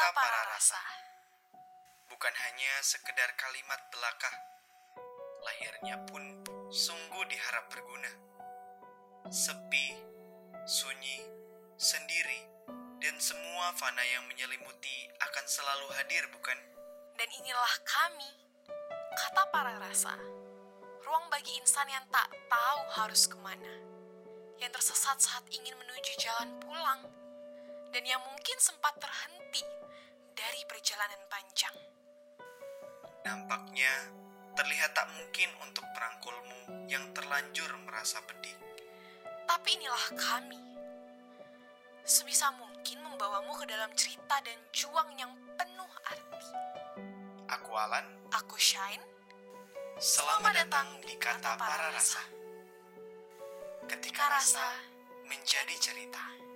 Kata para rasa. Bukan hanya sekedar kalimat belaka, lahirnya pun sungguh diharap berguna. Sepi, sunyi, sendiri, dan semua fana yang menyelimuti akan selalu hadir, bukan? Dan inilah kami, kata para rasa. Ruang bagi insan yang tak tahu harus ke mana. Yang tersesat saat ingin menuju jalan pulang. Dan yang mungkin sempat terhenti dari perjalanan panjang. Nampaknya terlihat tak mungkin untuk merangkulmu yang terlanjur merasa pedih. Tapi inilah kami. Sebisa mungkin membawamu ke dalam cerita dan juang yang penuh arti. Aku Alan, Aku Shine, selamat datang di Kata Para Rasa. Ketika rasa menjadi cerita.